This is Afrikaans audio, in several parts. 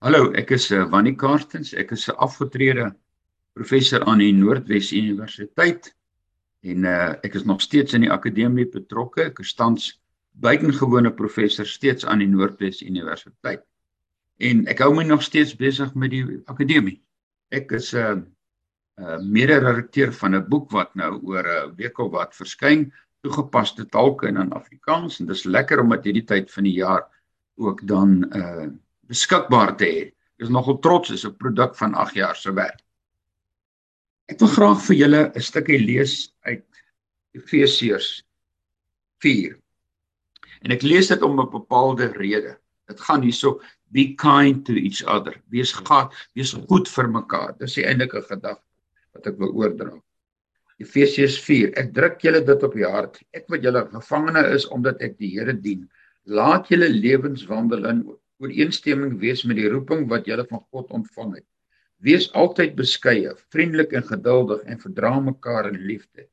Hallo, ek is uh, Wannie Karstens. Ek is 'n afgetrede professor aan die Noordwes Universiteit en uh, ek is nog steeds in die akademie betrokke. Ek is tans buitengewone professor steeds aan die Noordwes Universiteit. En ek hou my nog steeds besig met die akademie. Ek is 'n uh, uh, mede-redakteur van 'n boek wat nou oor 'n uh, week of wat verskyn, toegepaste taalke in Afrikaans en dis lekker om dit hierdie tyd van die jaar ook dan uh beskikbaar te hê. Ek is nogal trots is 'n produk van 8 jaar se werk. Ek wil graag vir julle 'n stukkie lees uit Efesiërs 4. En ek lees dit om 'n bepaalde rede. Dit gaan hierso be kind to each other. Wees gat, wees goed vir mekaar. Dis die eintlike gedagte wat ek wil oordra. Efesiërs 4. Ek druk julle dit op die hart. Ek wat julle gevangene is omdat ek die Here dien. Laat julle lewenswandel in ooreenstemming wees met die roeping wat jy van God ontvang het. Wees altyd beskeie, vriendelik en geduldig en verdra mekaar in liefde.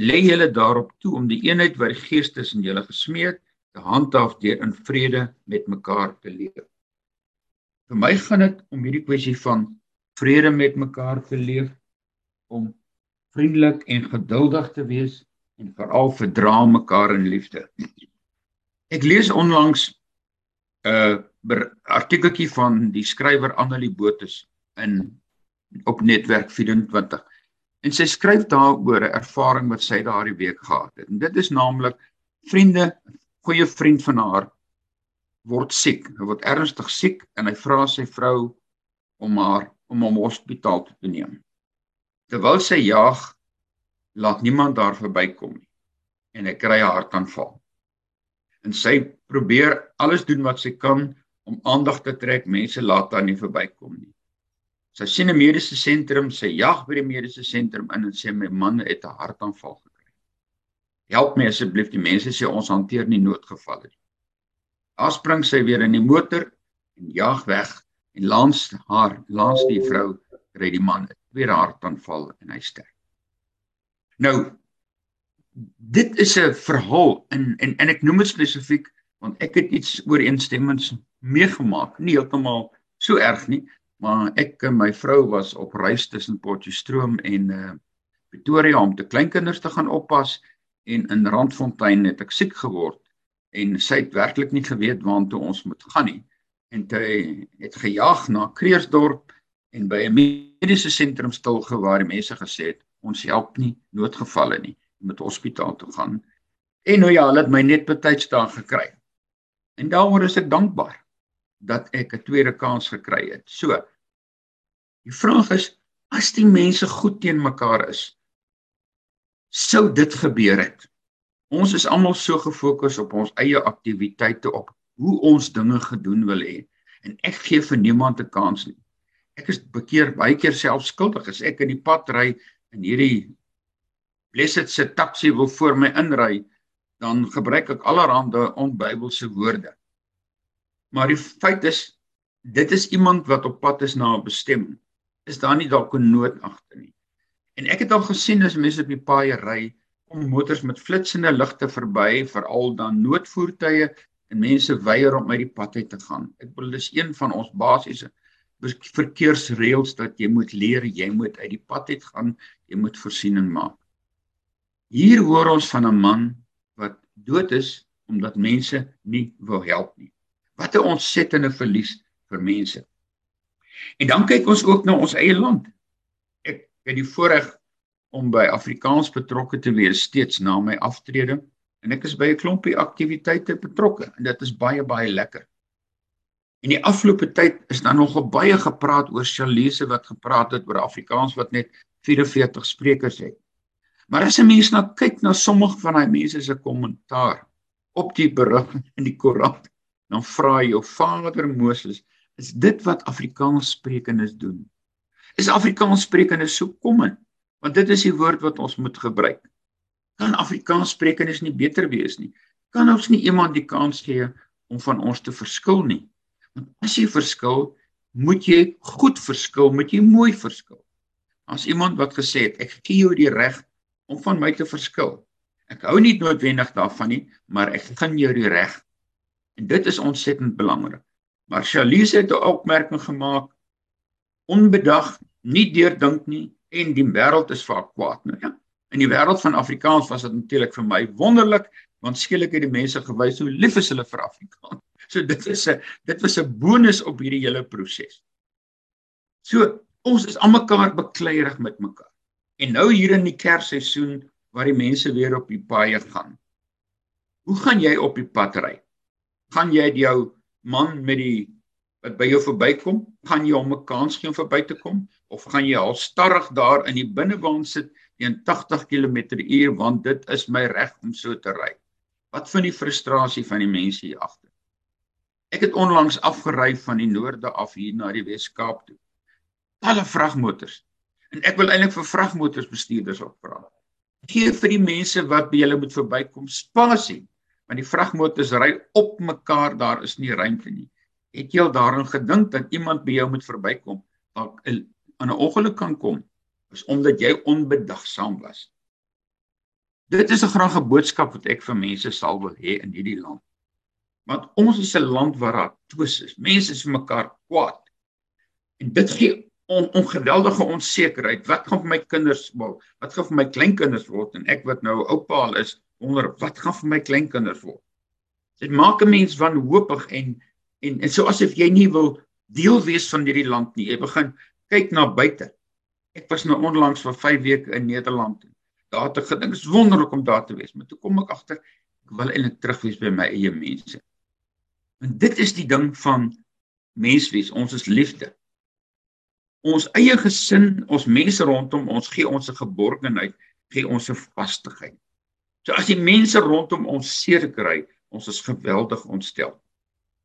Lê julle daarop toe om die eenheid wat die Gees tussen julle gesmee het, te handhaaf deur in vrede met mekaar te leef. Vir my gaan dit om hierdie kwessie van vrede met mekaar te leef, om vriendelik en geduldig te wees en veral verdra mekaar in liefde. Ek lees onlangs 'n uh, artikeltjie van die skrywer Annelie Botus in op netwerk 24. En sy skryf daaroor 'n ervaring wat sy daardie week gehad het. En dit is naamlik vriende, goeie vriend van haar word siek. Hy word ernstig siek en hy vra sy vrou om haar om hom hospitaal toe te neem. Terwyl sy jag, laat niemand daar verbykom nie. En hy kry 'n hartaanval. En sy probeer alles doen wat sy kan om aandag te trek, mense laat haar nie verbykom nie. Sy sien 'n mediese sentrum, sy jag by die mediese sentrum in en sê my man het 'n hartaanval gekry. Help my asseblief, die mense sê ons hanteer nie noodgevalle nie. Daar spring sy weer in die motor en jag weg en langs haar, langs die vrou kry die man tweede hartaanval en hy sterf. Nou dit is 'n verhaal en en en ek noem dit spesifiek want ek het iets ooreenstemmends meegemaak. Nie heeltemal so erg nie, maar ek en my vrou was op reis tussen Potchefstroom en uh Pretoria om te kleinkinders te gaan oppas en in Randfontein het ek siek geword en sy het werklik nie geweet waartoe ons moet gaan nie. En hy het gejaag na Kreersdorp en by 'n mediese sentrum stilgewaar die mense gesê het ons help nie noodgevalle nie, jy moet hospitaal toe gaan. En nou ja, hulle het my net betyds daar gekry. En daaroor is ek dankbaar dat ek 'n tweede kans gekry het. So. Die vraag is as die mense goed teen mekaar is, sou dit gebeur het. Ons is almal so gefokus op ons eie aktiwiteite op hoe ons dinge gedoen wil hê en ek gee vir niemand 'n kans nie. Ek is bekeer baie keer self skuldig as ek in die pad ry en hierdie blessed se taxi wil voor my inry, dan gebruik ek allerhande onbybelse woorde. Maar die feit is dit is iemand wat op pad is na 'n bestemming. Is daar nie dalk 'n nood agter nie. En ek het al gesien as mense op die paaie ry, kom motors met flitsende ligte verby, veral dan noodvoertuie en mense weier om uit die pad uit te gaan. Ek bedoel dis een van ons basiese verkeersreëls dat jy moet leer, jy moet uit die pad uit gaan, jy moet voorsiening maak. Hier hoor ons van 'n man dood is omdat mense nie wou help nie. Wat 'n ontsettende verlies vir mense. En dan kyk ons ook na ons eie land. Ek het die voorreg om by Afrikaans betrokke te wees steeds na my aftrede en ek is by 'n klompie aktiwiteite betrokke en dit is baie baie lekker. In die afgelope tyd is daar nogal baie gepraat oor Chalise wat gepraat het oor Afrikaans wat net 44 sprekers het. Maar as 'n mens nou kyk na sommige van daai mense se kommentaar op die berig in die koerant dan vra hy jou vader Moses, is dit wat Afrikaans sprekendes doen? Is Afrikaans sprekendes so kom? Want dit is die woord wat ons moet gebruik. Kan Afrikaans sprekendes nie beter wees nie? Kan ons nie iemand die kans gee om van ons te verskil nie? Want as jy verskil, moet jy goed verskil, moet jy mooi verskil. As iemand wat gesê het, ek gee jou die reg om van my te verskil. Ek hou nie noodwendig daarvan nie, maar ek gun jou die reg En dit is ontsettend belangrik. Maar Charlize het 'n opmerking gemaak onbedag, nie deurdink nie en die wêreld is vaak kwaad nou ja. In die wêreld van Afrikaans was dit natuurlik vir my wonderlik want skielik het die mense gewys hoe lief is hulle vir Afrikaans. So dit is 'n dit was 'n bonus op hierdie hele proses. So ons is almekaar bekleierig met mekaar. En nou hier in die Kersseisoen waar die mense weer op die paaie gaan. Hoe gaan jy op die pad ry? Gaan jy jou man met die wat by jou verbykom, gaan jy hom 'n kans gee om verby te kom of gaan jy al starrig daar in die binnebaan sit teen 80 km/h want dit is my reg om so te ry? Wat van die frustrasie van die mense hier agter? Ek het onlangs afgery van die noorde af hier na die Wes-Kaap toe. Alle vragmotors. En ek wil eintlik vir vragmotors bestuurders opvra gee vir die mense wat by julle moet verbykom spasie want die vragmotors ry op mekaar daar is nie ruimte nie. Het jy al daaraan gedink dat iemand by jou moet verbykom dalk aan 'n ongeluk kan kom is omdat jy onbedagsaam was? Dit is 'n graag 'n boodskap wat ek vir mense sal wil hê in hierdie land. Want ons is 'n land waar daar twis is. Mense is vir mekaar kwaad. En dit gee on, ongeweldige onsekerheid. Wat gaan vir my kinders word? Wat gaan vir my kleinkinders word? En ek wat nou oupa al is, wonder wat gaan vir my kleinkinders word? Dit maak 'n mens wanhoopig en en en so asof jy nie wil deel wees van hierdie land nie. Jy begin kyk na buite. Ek was nou onlangs vir 5 weke in Nederland. Daar het ek gedink is wonderlik om daar te wees, maar toe kom ek agter ek wil eintlik terug wees by my eie mense. En dit is die ding van menswees. Ons is liefde ons eie gesin, ons mense rondom ons gee ons 'n geborgenheid, gee ons 'n vastigheid. So as die mense rondom ons seer kry, ons is geweldig ontstel.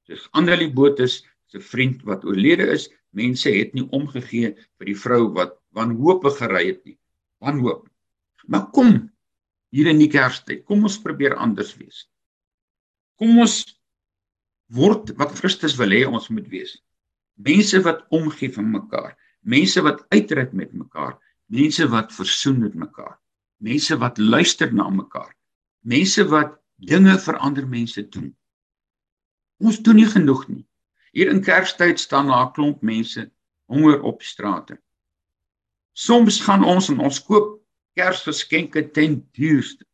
Soos Annelie Botus se vriend wat oorlede is, mense het nie omgegee vir die vrou wat wanhoopig gery het nie. Wanhoop. Maar kom hier in die Kerstyd, kom ons probeer anders wees. Kom ons word wat Christus wil hê ons moet wees. Mense wat omgee vir mekaar mense wat uitreik met mekaar, mense wat versoen met mekaar, mense wat luister na mekaar, mense wat dinge vir ander mense doen. Ons doen nie genoeg nie. Hier in Kerstyd staan daar 'n klomp mense honger op strate. Soms gaan ons en ons koop Kersgeskenke ten duurste.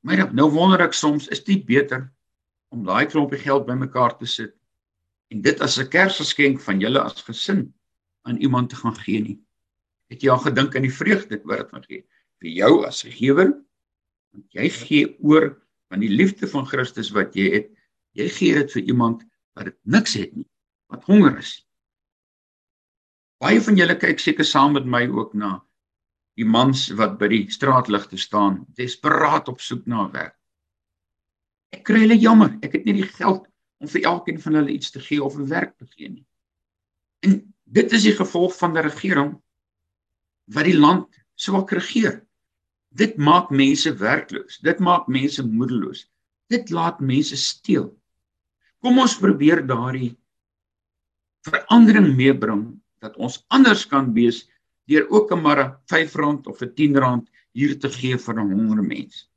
Maar nou wonder ek soms, is dit beter om daai klompie geld bymekaar te sit en dit as 'n Kersgeskenk van julle as gesin aan iemand te gaan gee nie. Het jy al gedink aan die vreugde wat dit gaan gee vir jou as 'n gewer? Want jy gee oor van die liefde van Christus wat jy het. Jy gee dit vir iemand wat dit niks het nie, wat honger is. Baie van julle kyk seker saam met my ook na die mans wat by die straatligte staan, desperaat op soek na werk. Ek kry hulle jammer, ek het nie die geld om vir elkeen van hulle iets te gee of 'n werk te gee nie. En Dit is die gevolg van 'n regering wat die land swak regeer. Dit maak mense werkloos. Dit maak mense moedeloos. Dit laat mense steel. Kom ons probeer daardie verandering meebring dat ons anders kan wees deur ook 'n maar 'n R5 of 'n R10 hier te gee vir 'n honger mens.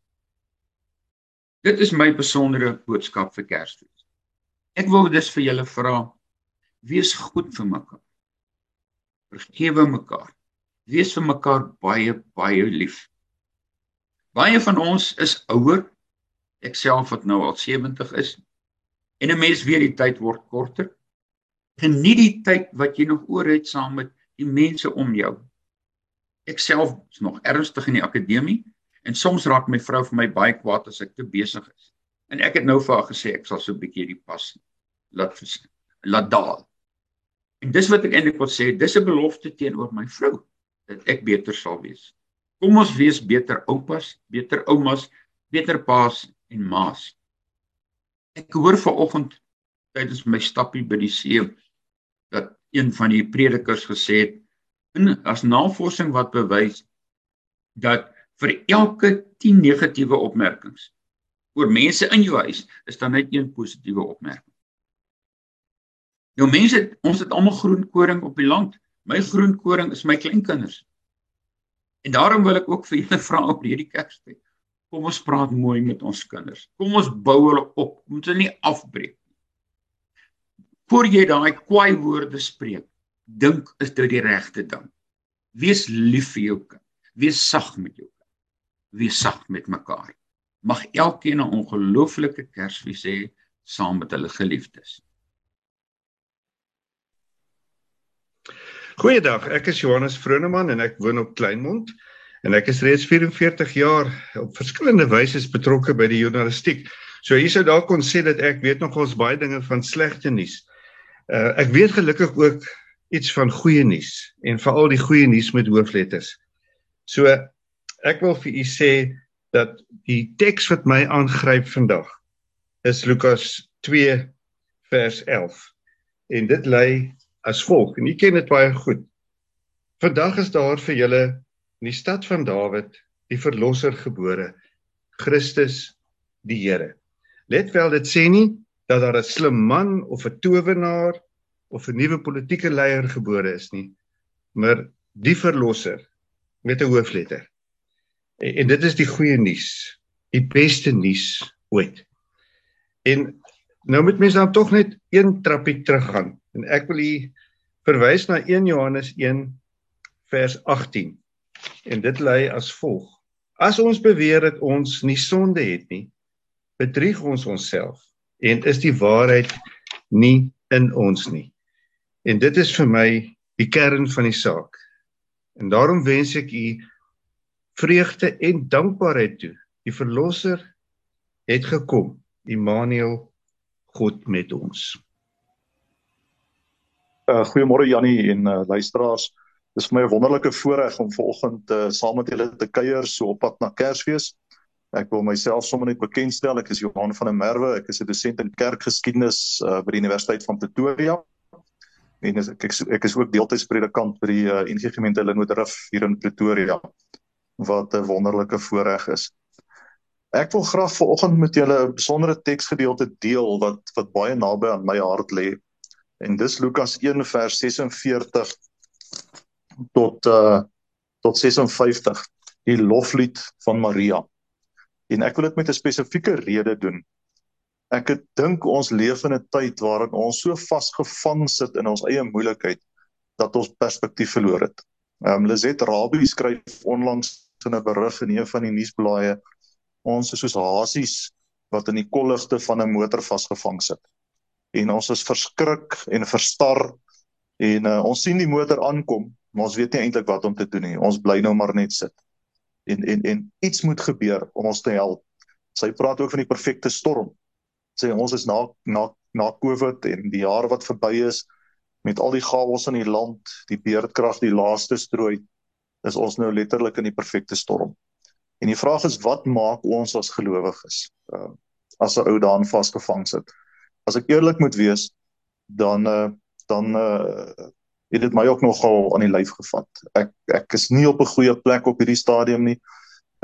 Dit is my besondere boodskap vir Kersfees. Ek wil dus vir julle vra: wees goed vir mekaar vergewe mekaar. Wees vir mekaar baie baie lief. Baie van ons is ouer. Ek self wat nou al 70 is. En 'n mens weet die tyd word korter. Geniet die tyd wat jy nog oor het saam met die mense om jou. Ek self is nog ernstig in die akademie en soms raak my vrou vir my baie kwaad as ek te besig is. En ek het nou vir haar gesê ek sal so 'n bietjie die pas laat laat daal. En dis wat ek eintlik wil sê, dis 'n belofte teenoor my vrou dat ek beter sal wees. Kom ons wees beter oupas, beter oumas, beter paas en maas. Ek hoor vanoggend tydens my stappie by die see dat een van die predikers gesê het in as navorsing wat bewys dat vir elke 10 negatiewe opmerkings oor mense in jou huis is daar net een positiewe opmerking. Nou mense, ons het almal groen koring op die land. My groen koring is my kleinkinders. En daarom wil ek ook vir julle vra op hierdie Kerstyd. Kom ons praat mooi met ons kinders. Kom ons bou hulle op. Moet hulle nie afbreek nie. Voor jy daai kwaai woorde spreek, dink is dit die regte ding. Wees lief vir jou kind. Wees sag met jou kind. Wees sag met mekaar. Mag elkeen 'n ongelooflike Kersfees hê saam met hulle geliefdes. Goeiedag, ek is Johannes Vroneman en ek woon op Kleinmond en ek is reeds 44 jaar op verskillende wyse betrokke by die journalistiek. So hier sou dalk kon sê dat ek weet nogals baie dinge van slegte nuus. Uh ek weet gelukkig ook iets van goeie nuus en veral die goeie nuus met hoofletters. So ek wil vir u sê dat die teks wat my aangryp vandag is Lukas 2 vers 11. En dit lê as volg en u ken dit baie goed. Vandag is daar vir julle in die stad van Dawid die verlosser gebore, Christus die Here. Let wel dit sê nie dat daar 'n slim man of 'n towenaar of 'n nuwe politieke leier gebore is nie, maar die verlosser met 'n hoofletter. En, en dit is die goeie nuus, die beste nuus ooit. En nou moet mens dan tog net een trappie teruggaan En ek wil hier verwys na 1 Johannes 1 vers 18. En dit lei as volg: As ons beweer dat ons nie sonde het nie, bedrieg ons onsself en is die waarheid nie in ons nie. En dit is vir my die kern van die saak. En daarom wens ek u vreugde en dankbaarheid toe. Die verlosser het gekom. Immanuel God met ons. Uh, Goeiemôre Jannie en uh, luisteraars. Dit is vir my 'n wonderlike voorreg om vanoggend uh, saam met julle te kuier so op pad na Kersfees. Ek wil myself sommer net bekendstel. Ek is Johan van der Merwe. Ek is 'n dosent in kerkgeskiedenis uh, by die Universiteit van Pretoria. En ek ek, ek is ook deeltydspredikant by die uh, NG Gemeente Linwoodrif hier in Pretoria wat 'n wonderlike voorreg is. Ek wil graag vanoggend met julle 'n besondere teksgedeelte deel wat wat baie naby aan my hart lê En dis Lukas 1 vers 46 tot uh tot 56 die loflied van Maria. En ek wil dit met 'n spesifieke rede doen. Ek dink ons leef in 'n tyd waarin ons so vasgevang sit in ons eie moeilikheid dat ons perspektief verloor het. Ehm um, Lizet Rabie skryf onlangs in 'n berig in een van die nuusblaaie ons is soos hasies wat in die kolligte van 'n motor vasgevang sit en ons is verskrik en verstar en uh, ons sien die motor aankom maar ons weet nie eintlik wat om te doen nie. Ons bly nou maar net sit. En en en iets moet gebeur om ons te help. Sy praat ook van die perfekte storm. Sê ons is na na na covid en die jaar wat verby is met al die chaos in die land die beerdkrag die laaste strooi is ons nou letterlik in die perfekte storm. En die vraag is wat maak ons as gelowiges uh, as 'n ou daan vasgevang sit as ek eerlik moet wees, dan uh, dan uh, het dit my ook nogal aan die lyf gevat. Ek ek is nie op 'n goeie plek op hierdie stadium nie.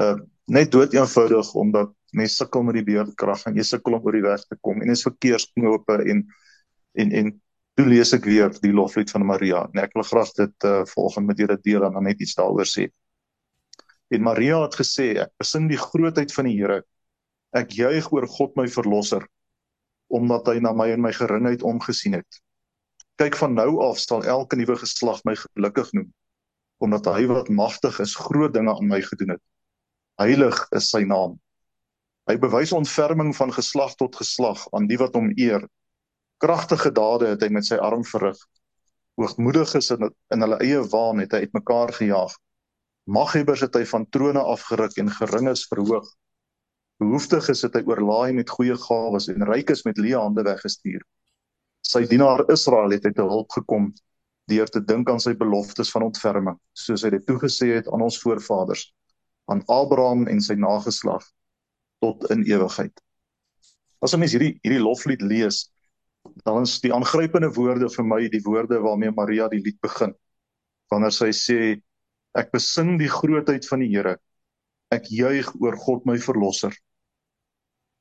Uh net dood eenvoudig omdat mense sukkel met die beerdkrag en jy sukkel om oor die weg te kom en is verkeersknope en en en toe lees ek weer die loflied van Maria. En ek wil graag dit uh volgens met julle deel en net iets daaroor sê. En Maria het gesê ek besing die grootheid van die Here. Ek juig oor God my verlosser omdat hy na my en my geringheid omgesien het. Kyk van nou af sal elke nuwe geslag my gelukkig noem omdat hy wat magtig is groot dinge aan my gedoen het. Heilig is sy naam. Hy bewys ontferming van geslag tot geslag aan die wat hom eer. Kragtige dade het hy met sy arm verrig. Hoogmoediges in in hulle eie waan het hy uitmekaar gejaag. Maghebbers het hy van trone afgeruk en geringes verhoog. Behoeftiges het hy oorlaai met goeie gawes en rykes met leë hande weggestuur. Sy dienaar Israel het te hulp gekom deur te dink aan sy beloftes van ontferming, soos hy dit toegesê het aan ons voorvaders, aan Abraham en sy nageslag tot in ewigheid. As 'n mens hierdie hierdie loflied lees, dan is die aangrypende woorde vir my die woorde waarmee Maria die lied begin. Wanneer sy sê ek besing die grootheid van die Here ek juig oor God my verlosser.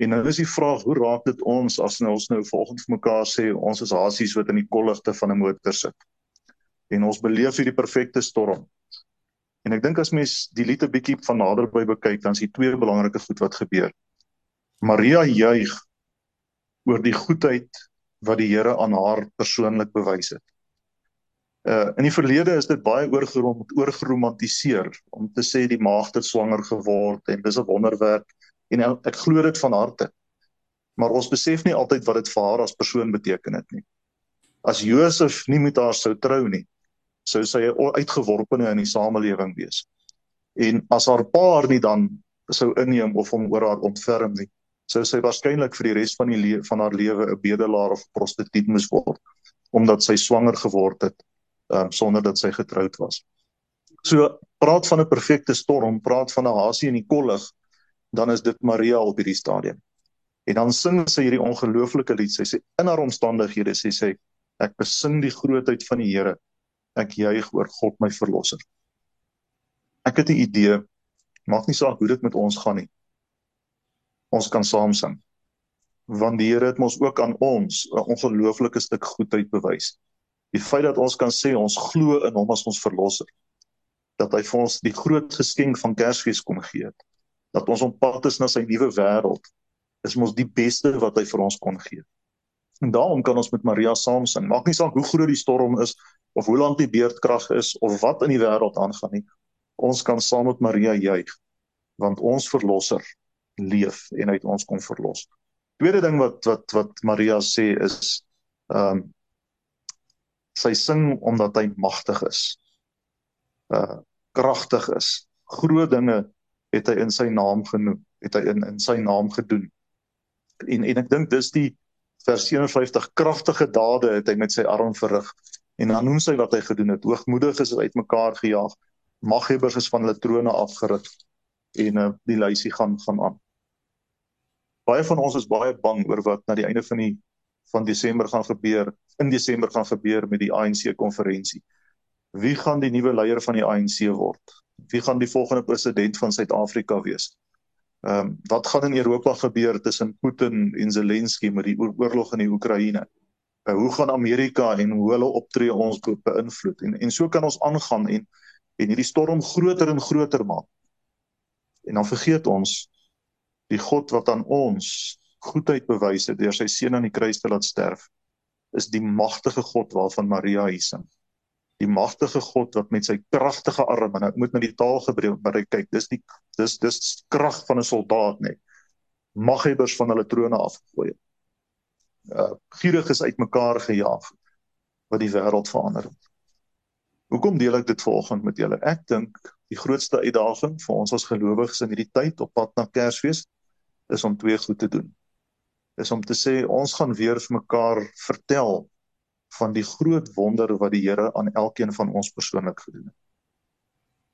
En nou is die vraag, hoe raak dit ons as nou ons nou volgens vir mekaar sê ons is hasies wat in die kolligte van 'n motor sit. En ons beleef hierdie perfekte storm. En ek dink as mens die lied 'n bietjie van naderby bekyk, dan is hier twee belangrike goed wat gebeur. Maria juig oor die goedheid wat die Here aan haar persoonlik bewys het. Uh in die verlede is dit baie oorgerom oorgeromantiseer om te sê die maagd het swanger geword en dis 'n wonderwerk en ek glo dit van harte. Maar ons besef nie altyd wat dit vir haar as persoon beteken het nie. As Josef nie met haar sou trou nie, sou sy uitgeworpene in die samelewing wees. En as haar pa haar nie dan sou inneem of hom oor haar ontferm nie, sou sy waarskynlik vir die res van die van haar lewe 'n bedelaar of prostituut moes word omdat sy swanger geword het um, sonder dat sy getroud was. So praat van 'n perfekte storm, praat van 'n hasie in die kollig, dan is dit Maria op hierdie stadium. En dan sing sy hierdie ongelooflike lied. Sy sê in haar omstandighede sê sy ek besing die grootheid van die Here. Ek juig oor God my verlosser. Ek het 'n idee. Maak nie saak hoe dit met ons gaan nie. Ons kan saam sing. Want die Here het ons ook aan ons 'n ongelooflike stuk goedheid bewys. Die feit dat ons kan sê ons glo in hom as ons verlosser. Dat hy vir ons die groot geskenk van Kersfees kom gee het. Dat ons op pad is na sy nuwe wêreld is mos die beste wat hy vir ons kon gee. En daarom kan ons met Maria saam sing. Maak nie saak hoe groot die storm is of hoe lank die beerdkrag is of wat in die wêreld aangaan nie. Ons kan saam met Maria juig want ons verlosser leef en hy het ons kom verlos. Tweede ding wat wat wat Maria sê is ehm um, sy sing omdat hy magtig is. Uh kragtig is. Groot dinge het hy in sy naam genoem, het hy in in sy naam gedoen en en ek dink dis die vers 57 kragtige dade het hy met sy arm verrig en dan noem sy wat hy gedoen het hoogmoedig is uitmekaar gejaag maghebbers is van hulle trone afgeruk en uh, die lysie gaan gaan aan baie van ons is baie bang oor wat na die einde van die van Desember gaan gebeur in Desember gaan gebeur met die ANC konferensie wie gaan die nuwe leier van die ANC word wie gaan die volgende president van Suid-Afrika wees Ehm um, wat gaan in Europa gebeur tussen Putin en Zelensky met die oorlog in die Oekraïne? Uh, hoe gaan Amerika en hoe hulle optree ons beïnvloed? En en so kan ons aangaan en en hierdie storm groter en groter maak. En dan vergeet ons die God wat aan ons goedheid bewys het deur sy seun aan die kruis te laat sterf, is die magtige God waarvan Maria hier sing die magtige God wat met sy kragtige arm en ek moet met die taal gebruik kyk dis die dis dis krag van 'n soldaat net maghebbers van hulle trone afgegooi het. Uh gierig is uitmekaar gejaag wat die wêreld verander het. Hoekom deel ek dit vanoggend met julle? Ek dink die grootste uitdaging vir ons as gelowiges in hierdie tyd op pad na Kersfees is om twee goed te doen. Is om te sê ons gaan weer vir mekaar vertel van die groot wonder wat die Here aan elkeen van ons persoonlik gedoen het.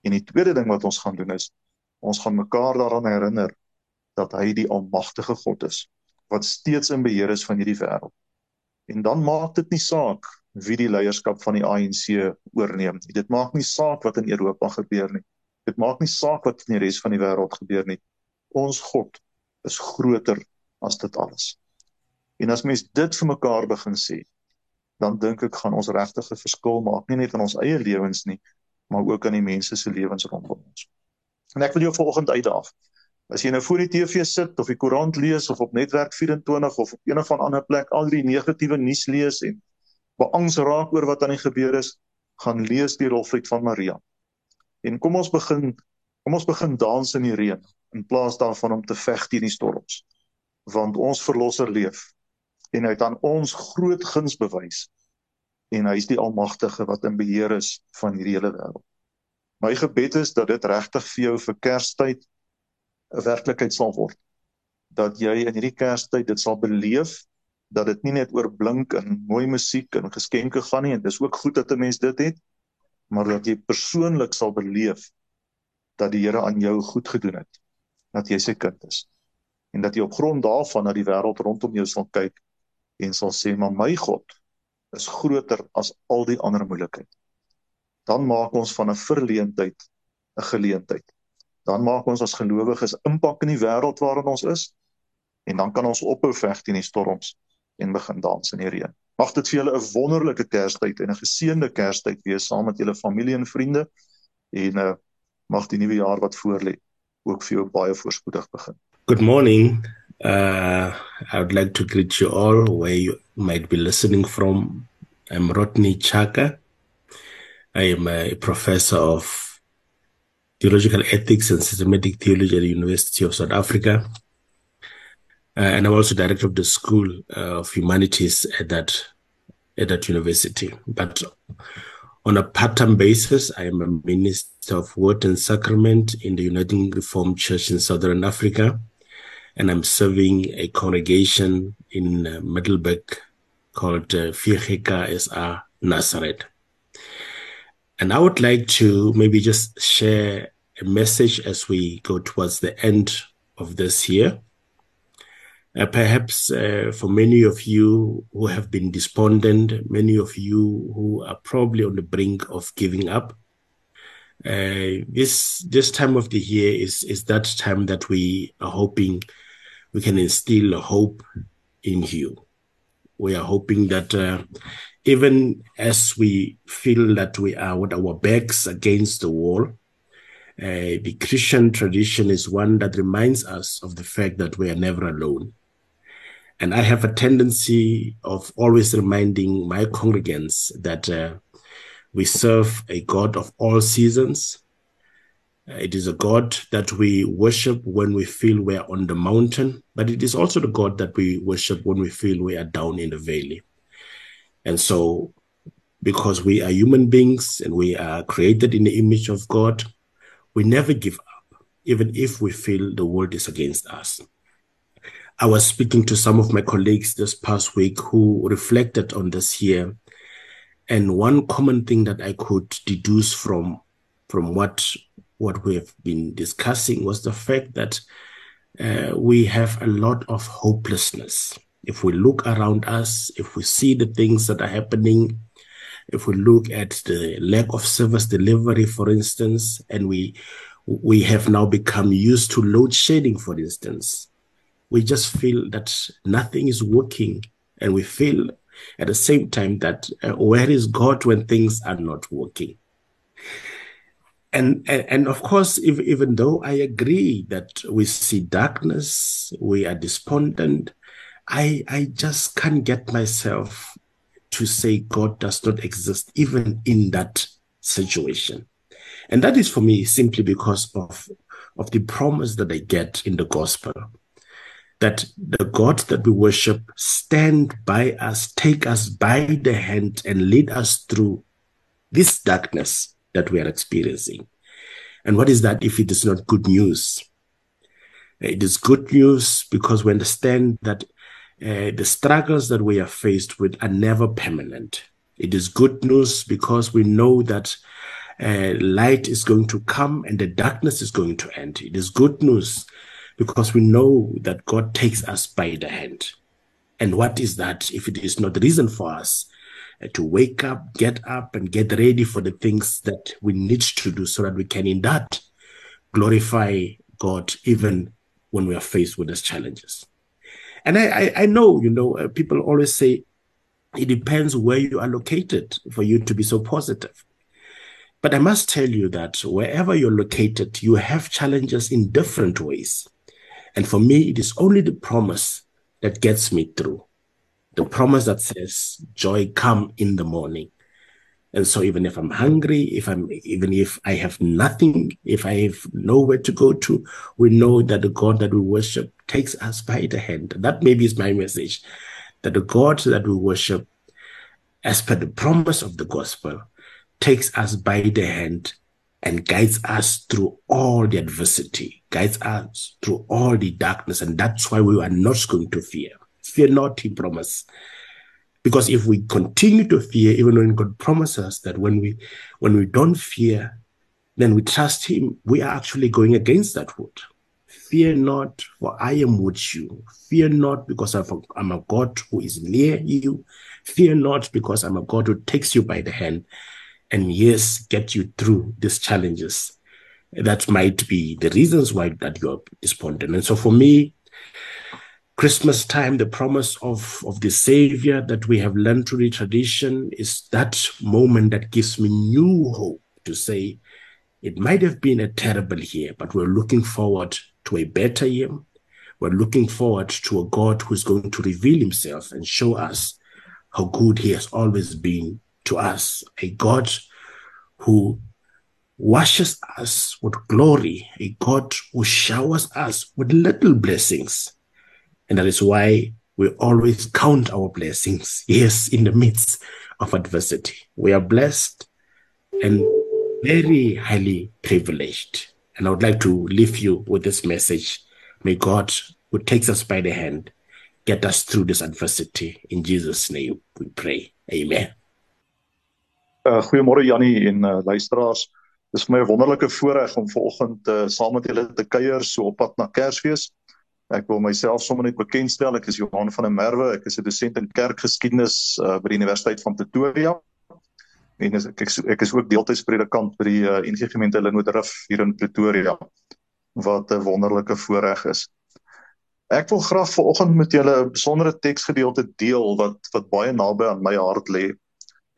En die tweede ding wat ons gaan doen is ons gaan mekaar daaraan herinner dat hy die almagtige God is wat steeds in beheer is van hierdie wêreld. En dan maak dit nie saak wie die leierskap van die ANC oorneem nie. Dit maak nie saak wat in Europa gebeur nie. Dit maak nie saak wat in die res van die wêreld gebeur nie. Ons God is groter as dit alles. En as mens dit vir mekaar begin sê, dan dink ek gaan ons regtig 'n verskil maak nie net in ons eie lewens nie, maar ook in die mense se lewens rondom ons. En ek wil jou vanoggend uitdaag. As jy nou voor die TV sit of die koerant lees of op netwerk 24 of op een of ander plek al die negatiewe nuus lees en beangs raak oor wat aan die gebeur is, gaan lees die rolvlieg van Maria. En kom ons begin kom ons begin dans in die reën in plaas daarvan om te veg teen die storms. Want ons verlosser leef en hy het aan ons groot guns bewys en hy is die almagtige wat in beheer is van hierdie hele wêreld. My gebed is dat dit regtig vir jou vir Kerstyd 'n werklikheid sal word. Dat jy in hierdie Kerstyd dit sal beleef dat dit nie net oor blink en mooi musiek en geskenke gaan nie en dis ook goed dat 'n mens dit het, maar dat jy persoonlik sal beleef dat die Here aan jou goed gedoen het. Dat jy sy kind is. En dat jy op grond daarvan na die wêreld rondom jou sal kyk en sal sê maar my God is groter as al die ander moeilikheid. Dan maak ons van 'n verleentheid 'n geleentheid. Dan maak ons as gelowiges impak in die wêreld waarin ons is en dan kan ons ophou veg teen die storms en begin dans in die reën. Mag dit vir julle 'n wonderlike Kerstyd en 'n geseënde Kerstyd wees saam met julle familie en vriende en uh, mag die nuwe jaar wat voorlê ook vir jou baie voorspoedig begin. Good morning. Uh, I would like to greet you all where you might be listening from. I'm Rodney Chaka. I am a professor of theological ethics and systematic theology at the University of South Africa. Uh, and I'm also director of the School of Humanities at that at that university. But on a part-time basis, I am a minister of Word and Sacrament in the United Reformed Church in Southern Africa, and I'm serving a congregation in uh, Middelburg called uh, SA Nazareth. And I would like to maybe just share a message as we go towards the end of this year. Uh, perhaps uh, for many of you who have been despondent, many of you who are probably on the brink of giving up, uh, this this time of the year is is that time that we are hoping we can instill hope in you. We are hoping that uh, even as we feel that we are with our backs against the wall, uh, the Christian tradition is one that reminds us of the fact that we are never alone. And I have a tendency of always reminding my congregants that uh, we serve a God of all seasons. Uh, it is a God that we worship when we feel we are on the mountain, but it is also the God that we worship when we feel we are down in the valley. And so, because we are human beings and we are created in the image of God, we never give up, even if we feel the world is against us. I was speaking to some of my colleagues this past week who reflected on this year. And one common thing that I could deduce from, from what, what we have been discussing was the fact that uh, we have a lot of hopelessness. If we look around us, if we see the things that are happening, if we look at the lack of service delivery, for instance, and we we have now become used to load shedding, for instance, we just feel that nothing is working, and we feel at the same time that uh, where is God when things are not working? And, and, and of course, if, even though I agree that we see darkness, we are despondent, I I just can't get myself to say God does not exist even in that situation. And that is for me simply because of, of the promise that I get in the gospel that the God that we worship stand by us, take us by the hand, and lead us through this darkness that we are experiencing. And what is that if it is not good news? It is good news because we understand that uh, the struggles that we are faced with are never permanent. It is good news because we know that uh, light is going to come and the darkness is going to end. It is good news because we know that God takes us by the hand. And what is that if it is not the reason for us uh, to wake up, get up, and get ready for the things that we need to do so that we can, in that, glorify God even when we are faced with these challenges? And I, I, I know, you know, uh, people always say it depends where you are located for you to be so positive. But I must tell you that wherever you're located, you have challenges in different ways. And for me, it is only the promise that gets me through. The promise that says, joy come in the morning. And so even if I'm hungry, if I'm, even if I have nothing, if I have nowhere to go to, we know that the God that we worship takes us by the hand. That maybe is my message, that the God that we worship, as per the promise of the gospel, takes us by the hand and guides us through all the adversity, guides us through all the darkness. And that's why we are not going to fear. Fear not, he promised. Because if we continue to fear, even when God promises us that when we when we don't fear, then we trust Him, we are actually going against that word. Fear not, for I am with you. Fear not, because I'm a God who is near you. Fear not, because I'm a God who takes you by the hand and yes, get you through these challenges. That might be the reasons why that you're despondent. And so for me, Christmas time, the promise of, of the Savior that we have learned through the tradition is that moment that gives me new hope to say it might have been a terrible year, but we're looking forward to a better year. we're looking forward to a God who's going to reveal himself and show us how good he has always been to us. A God who washes us with glory, a God who showers us with little blessings. And that is why we always count our blessings, yes, in the midst of adversity. We are blessed and very highly privileged. And I would like to leave you with this message. May God, who takes us by the hand, get us through this adversity. In Jesus' name we pray. Amen. Uh, goeiemôre Jannie en uh, luisteraars. Dis vir my 'n wonderlike voorreg om vanoggend uh, saam met julle te kuier so op pad na Kersfees. Ek wil myself sommer net bekendstel. Ek is Johan van der Merwe. Ek is 'n dosent in kerkgeskiedenis uh, by die Universiteit van Pretoria. En ek ek, ek is ook deeltyds predikant by die uh, NG Gemeente Linwoodrif hier in Pretoria wat 'n wonderlike voorreg is. Ek wil graag vanoggend met julle 'n besondere teksgedeelte deel wat wat baie naby aan my hart lê.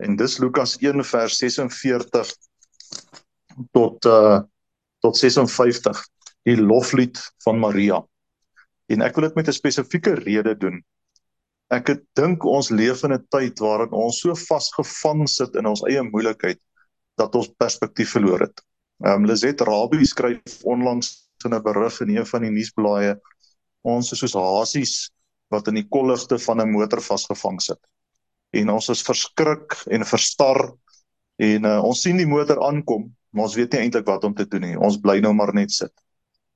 En dis Lukas 1 vers 46 tot uh tot 56, die loflied van Maria. En ek wil dit met 'n spesifieke rede doen. Ek dink ons leef in 'n tyd waarin ons so vasgevang sit in ons eie moeilikheid dat ons perspektief verloor het. Ehm um, Lizet Rabie skryf onlangs in 'n berig in een van die nuusblaaie ons is soos hasies wat in die kolligte van 'n motor vasgevang sit. En ons is verskrik en verstar en uh, ons sien die motor aankom, maar ons weet nie eintlik wat om te doen nie. Ons bly nou maar net sit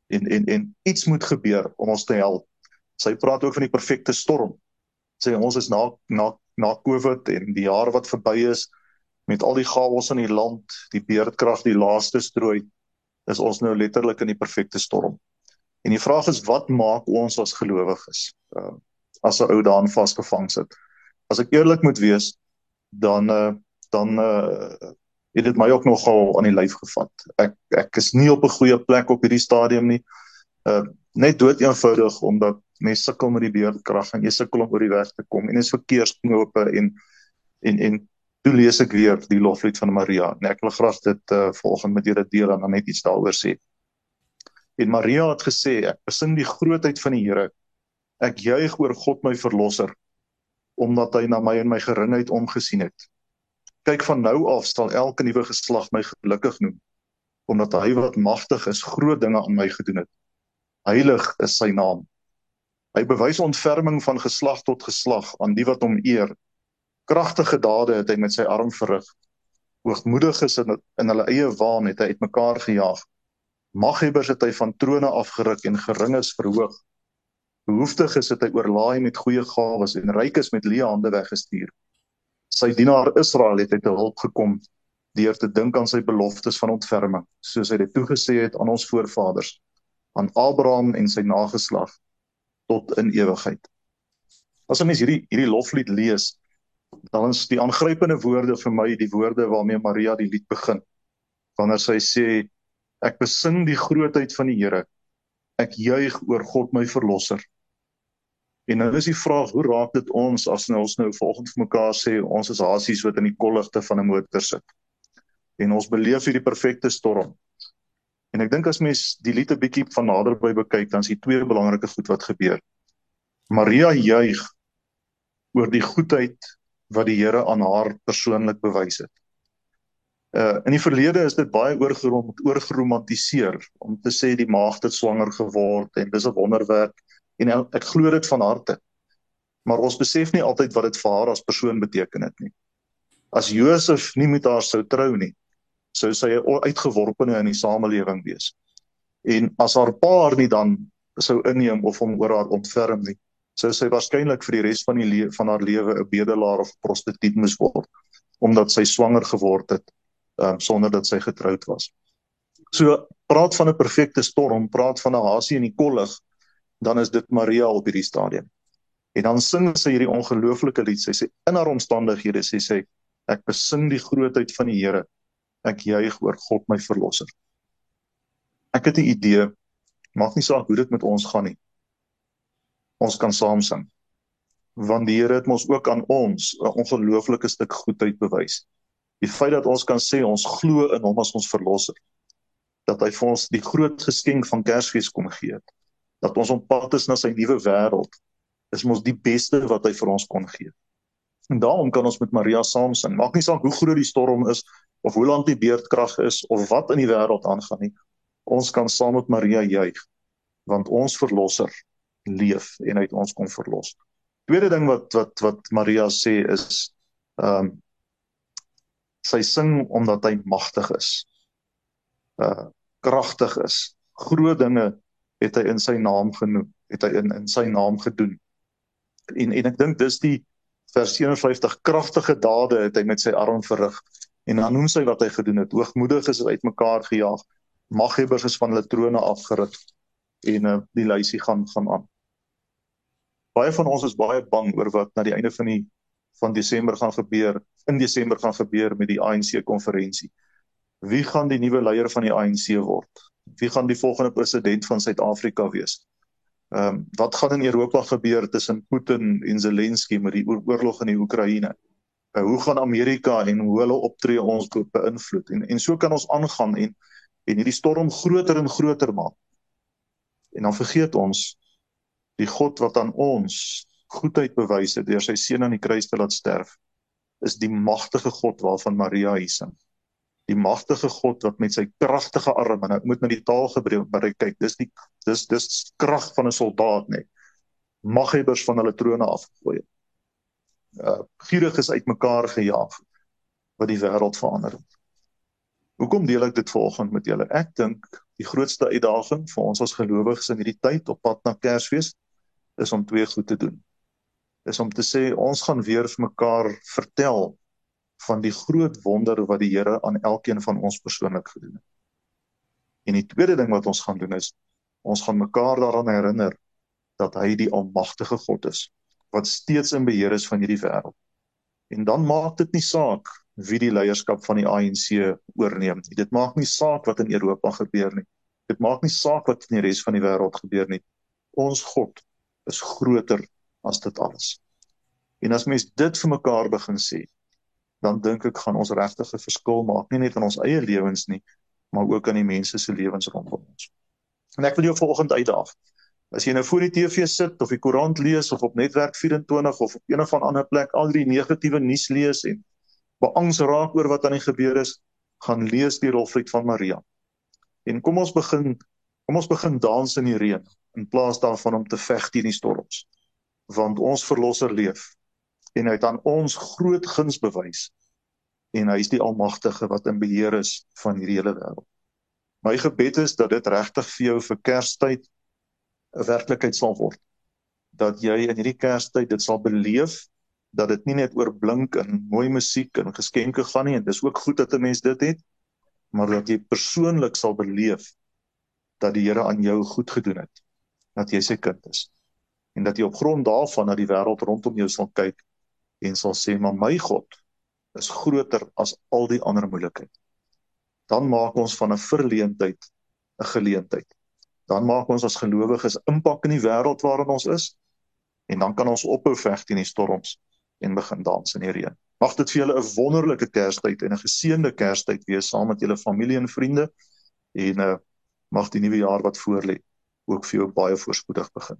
en en en iets moet gebeur om ons te help. Sy praat ook van die perfekte storm. Sê ons is na na na Covid en die jaar wat verby is met al die chaos in die land, die beerdkrag die laaste strooi, is ons nou letterlik in die perfekte storm. En die vraag is wat maak ons as gelowiges uh, as 'n ou daan vasgevang sit? As ek eerlik moet wees, dan uh, dan uh, het dit my ook nogal aan die lyf gevat. Ek ek is nie op 'n goeie plek op hierdie stadium nie. Uh net dood eenvoudig omdat mense sukkel met die beerdkrag en jy sukkel om oor die weg te kom en is verkeersknope en en en toe lees ek weer die loflied van Maria. En ek wil graag dit uh volgens met julle deel en dan net iets daaroor sê. En Maria het gesê ek besing die grootheid van die Here. Ek juig oor God my verlosser omdat hy na my en my geringheid omgesien het kyk van nou af sal elke nuwe geslag my gelukkig noem omdat hy wat magtig is groot dinge aan my gedoen het. Heilig is sy naam. Hy bewys ontferming van geslag tot geslag aan die wat hom eer. Kragtige dade het hy met sy arm verrig. Hoogmoediges in in hulle eie waan het hy uitmekaar gejaag. Maghebbers het hy van trone afgeruk en geringes verhoog. Behoeftiges het hy oorlaai met goeie gawes en rykes met leë hande weggestuur sy dienaar Israel het hy te hulp gekom deur te dink aan sy beloftes van ontferming, soos hy dit toegesê het aan ons voorvaders, aan Abraham en sy nageslag tot in ewigheid. As 'n mens hierdie hierdie loflied lees, dan is die aangrypende woorde vir my die woorde waarmee Maria die lied begin. Wanneer sy sê ek besing die grootheid van die Here, ek juig oor God my verlosser. En nou is die vraag, hoe raak dit ons as nou ons nou volgens mekaar sê ons is hasies wat in die kolligte van 'n motor sit. En ons beleef hierdie perfekte storm. En ek dink as mens die lied 'n bietjie van naderby bekyk, dan is hier twee belangrike goed wat gebeur. Maria juig oor die goedheid wat die Here aan haar persoonlik bewys het. Uh in die verlede is dit baie oorgeromantiseer om te sê die maagd het swanger geword en dis 'n wonderwerk en ek glo dit van harte. Maar ons besef nie altyd wat dit vir haar as persoon beteken het nie. As Josef nie met haar sou trou nie, sou sy uitgeworpene in die samelewing wees. En as haar pa haar nie dan sou inneem of hom oor haar ontferm nie, sou sy waarskynlik vir die res van die van haar lewe 'n bedelaar of prostituut moes word omdat sy swanger geword het um, sonder dat sy getroud was. So praat van 'n perfekte storm, praat van 'n hasie in die kollig dan is dit Maria op hierdie stadium. En dan sing sy hierdie ongelooflike lied. Sy sê in haar omstandighede sê sy ek besing die grootheid van die Here. Ek juig oor God my verlosser. Ek het 'n idee. Maak nie saak hoe dit met ons gaan nie. Ons kan saam sing. Want die Here het ons ook aan ons 'n ongelooflike stuk goedheid bewys. Die feit dat ons kan sê ons glo in hom as ons verlosser. Dat hy vir ons die groot geskenk van Kersfees kom gee het dat ons op pad is na sy nuwe wêreld is mos die beste wat hy vir ons kon gee. En daarom kan ons met Maria saam sing. Maak nie saak hoe groot die storm is of hoe lank die beerdkrag is of wat in die wêreld aangaan nie. Ons kan saam met Maria juig want ons verlosser leef en hy het ons kom verlos. Tweede ding wat wat wat Maria sê is ehm um, sy sing omdat hy magtig is. Uh kragtig is. Groot dinge het hy in sy naam genoem, het hy in in sy naam gedoen. En en ek dink dis die vers 57 kragtige dade het hy met sy arm verrig. En dan noem sy wat hy gedoen het. Hoogmoedig is uitmekaar gejaag. Maghebbers is van hulle trone afgeruk en uh, die lysie gaan gaan aan. Baie van ons is baie bang oor wat na die einde van die van Desember gaan gebeur, in Desember gaan gebeur met die ANC konferensie. Wie gaan die nuwe leier van die ANC word? Wie gaan die volgende president van Suid-Afrika wees? Ehm um, wat gaan in Europa gebeur tussen Putin en Zelensky met die oorlog in die Oekraïne? Uh, hoe gaan Amerika en hoe hulle optree ons beïnvloed? En en so kan ons aangaan en en hierdie storm groter en groter maak. En dan vergeet ons die God wat aan ons goedheid bewys het deur sy seun aan die kruis te laat sterf is die magtige God waarvan Maria hier sing. Die magtige God wat met sy kragtige arm en ek moet na die taal gebruik maar kyk dis die dis dis krag van 'n soldaat net maghebbers van hulle trone afgegooi. Uh gierig is uitmekaar gejaag wat die wêreld verander het. Hoekom deel ek dit vanoggend met julle? Ek dink die grootste uitdaging vir ons as gelowiges in hierdie tyd op pad na Kersfees is om twee goed te doen. Is om te sê ons gaan weer vir mekaar vertel van die groot wonder wat die Here aan elkeen van ons persoonlik gedoen het. En die tweede ding wat ons gaan doen is ons gaan mekaar daaraan herinner dat hy die almagtige God is wat steeds in beheer is van hierdie wêreld. En dan maak dit nie saak wie die leierskap van die ANC oorneem. Dit maak nie saak wat in Europa gebeur nie. Dit maak nie saak wat in die res van die wêreld gebeur nie. Ons God is groter as dit alles. En as mens dit vir mekaar begin sê, dan dink ek gaan ons regtig 'n verskil maak, nie net in ons eie lewens nie, maar ook in die mense se lewens rondom ons. En ek wil jou vanoggend uitdaag. As jy nou voor die TV sit of die koerant lees of op netwerk 24 of op een of ander plek al die negatiewe nuus lees en beangs raak oor wat aan die gebeur is, gaan lees die rolflied van Maria. En kom ons begin kom ons begin dans in die reën in plaas daarvan om te veg teen die storms. Want ons verlosser leef en hy het aan ons groot guns bewys en hy is die almagtige wat in beheer is van hierdie hele wêreld. My gebed is dat dit regtig vir jou vir Kerstyd 'n werklikheid sal word. Dat jy in hierdie Kerstyd dit sal beleef dat dit nie net oor blink en mooi musiek en geskenke gaan nie en dis ook goed dat 'n mens dit het maar dat jy persoonlik sal beleef dat die Here aan jou goed gedoen het dat jy sy kind is en dat jy op grond daarvan na die wêreld rondom jou sal kyk en sal sê maar my God is groter as al die ander moeilikheid dan maak ons van 'n verleentheid 'n geleentheid dan maak ons as gelowiges impak in die wêreld waarin ons is en dan kan ons ophou veg teen die storms en begin dans in die reën. Mag dit vir julle 'n wonderlike Kerstyd en 'n geseënde Kerstyd wees saam met julle familie en vriende en uh, mag die nuwe jaar wat voorlê ook vir jou baie voorspoedig begin.